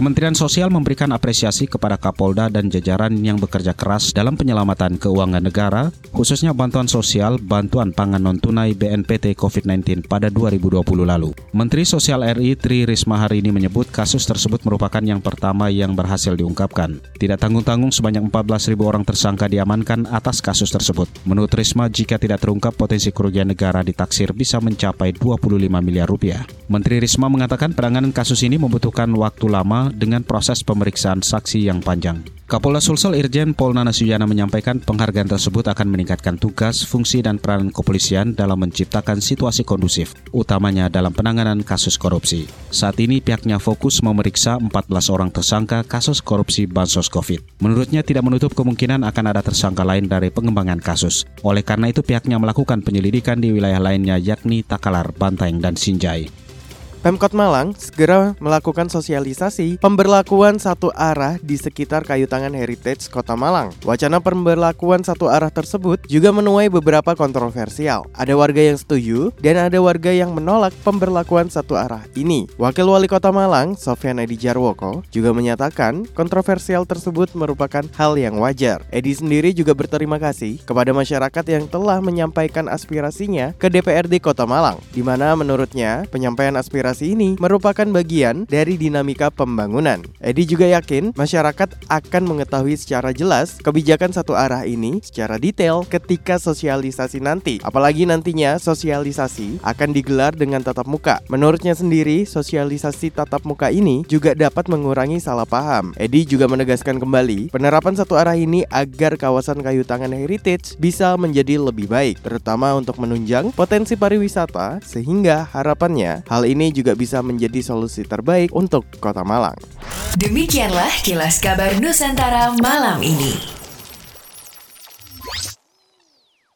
Kementerian Sosial memberikan apresiasi kepada Kapolda dan jajaran yang bekerja keras dalam penyelamatan keuangan negara, khususnya bantuan sosial, bantuan pangan non-tunai BNPT COVID-19 pada 2020 lalu. Menteri Sosial RI Tri Risma hari ini menyebut kasus tersebut merupakan yang pertama yang berhasil diungkapkan. Tidak tanggung-tanggung sebanyak 14.000 orang tersangka diamankan atas kasus tersebut. Menurut Risma, jika tidak terungkap potensi kerugian negara ditaksir bisa mencapai 25 miliar rupiah. Menteri Risma mengatakan penanganan kasus ini membutuhkan waktu lama dengan proses pemeriksaan saksi yang panjang. Kapolda Sulsel Irjen Pol Nana Suyana menyampaikan penghargaan tersebut akan meningkatkan tugas, fungsi, dan peranan kepolisian dalam menciptakan situasi kondusif, utamanya dalam penanganan kasus korupsi. Saat ini pihaknya fokus memeriksa 14 orang tersangka kasus korupsi Bansos COVID. Menurutnya tidak menutup kemungkinan akan ada tersangka lain dari pengembangan kasus. Oleh karena itu pihaknya melakukan penyelidikan di wilayah lainnya yakni Takalar, Banteng, dan Sinjai. Pemkot Malang segera melakukan sosialisasi pemberlakuan satu arah di sekitar kayu tangan Heritage Kota Malang. Wacana pemberlakuan satu arah tersebut juga menuai beberapa kontroversial. Ada warga yang setuju dan ada warga yang menolak pemberlakuan satu arah ini. Wakil Wali Kota Malang, Sofyan Edi Jarwoko, juga menyatakan kontroversial tersebut merupakan hal yang wajar. Edi sendiri juga berterima kasih kepada masyarakat yang telah menyampaikan aspirasinya ke DPRD Kota Malang, di mana menurutnya penyampaian aspirasi ini merupakan bagian dari dinamika pembangunan. Edi juga yakin masyarakat akan mengetahui secara jelas kebijakan satu arah ini secara detail ketika sosialisasi nanti. Apalagi nantinya sosialisasi akan digelar dengan tatap muka. Menurutnya sendiri, sosialisasi tatap muka ini juga dapat mengurangi salah paham. Edi juga menegaskan kembali penerapan satu arah ini agar kawasan kayu tangan heritage bisa menjadi lebih baik, terutama untuk menunjang potensi pariwisata sehingga harapannya hal ini juga juga bisa menjadi solusi terbaik untuk Kota Malang. Demikianlah kilas kabar Nusantara malam ini.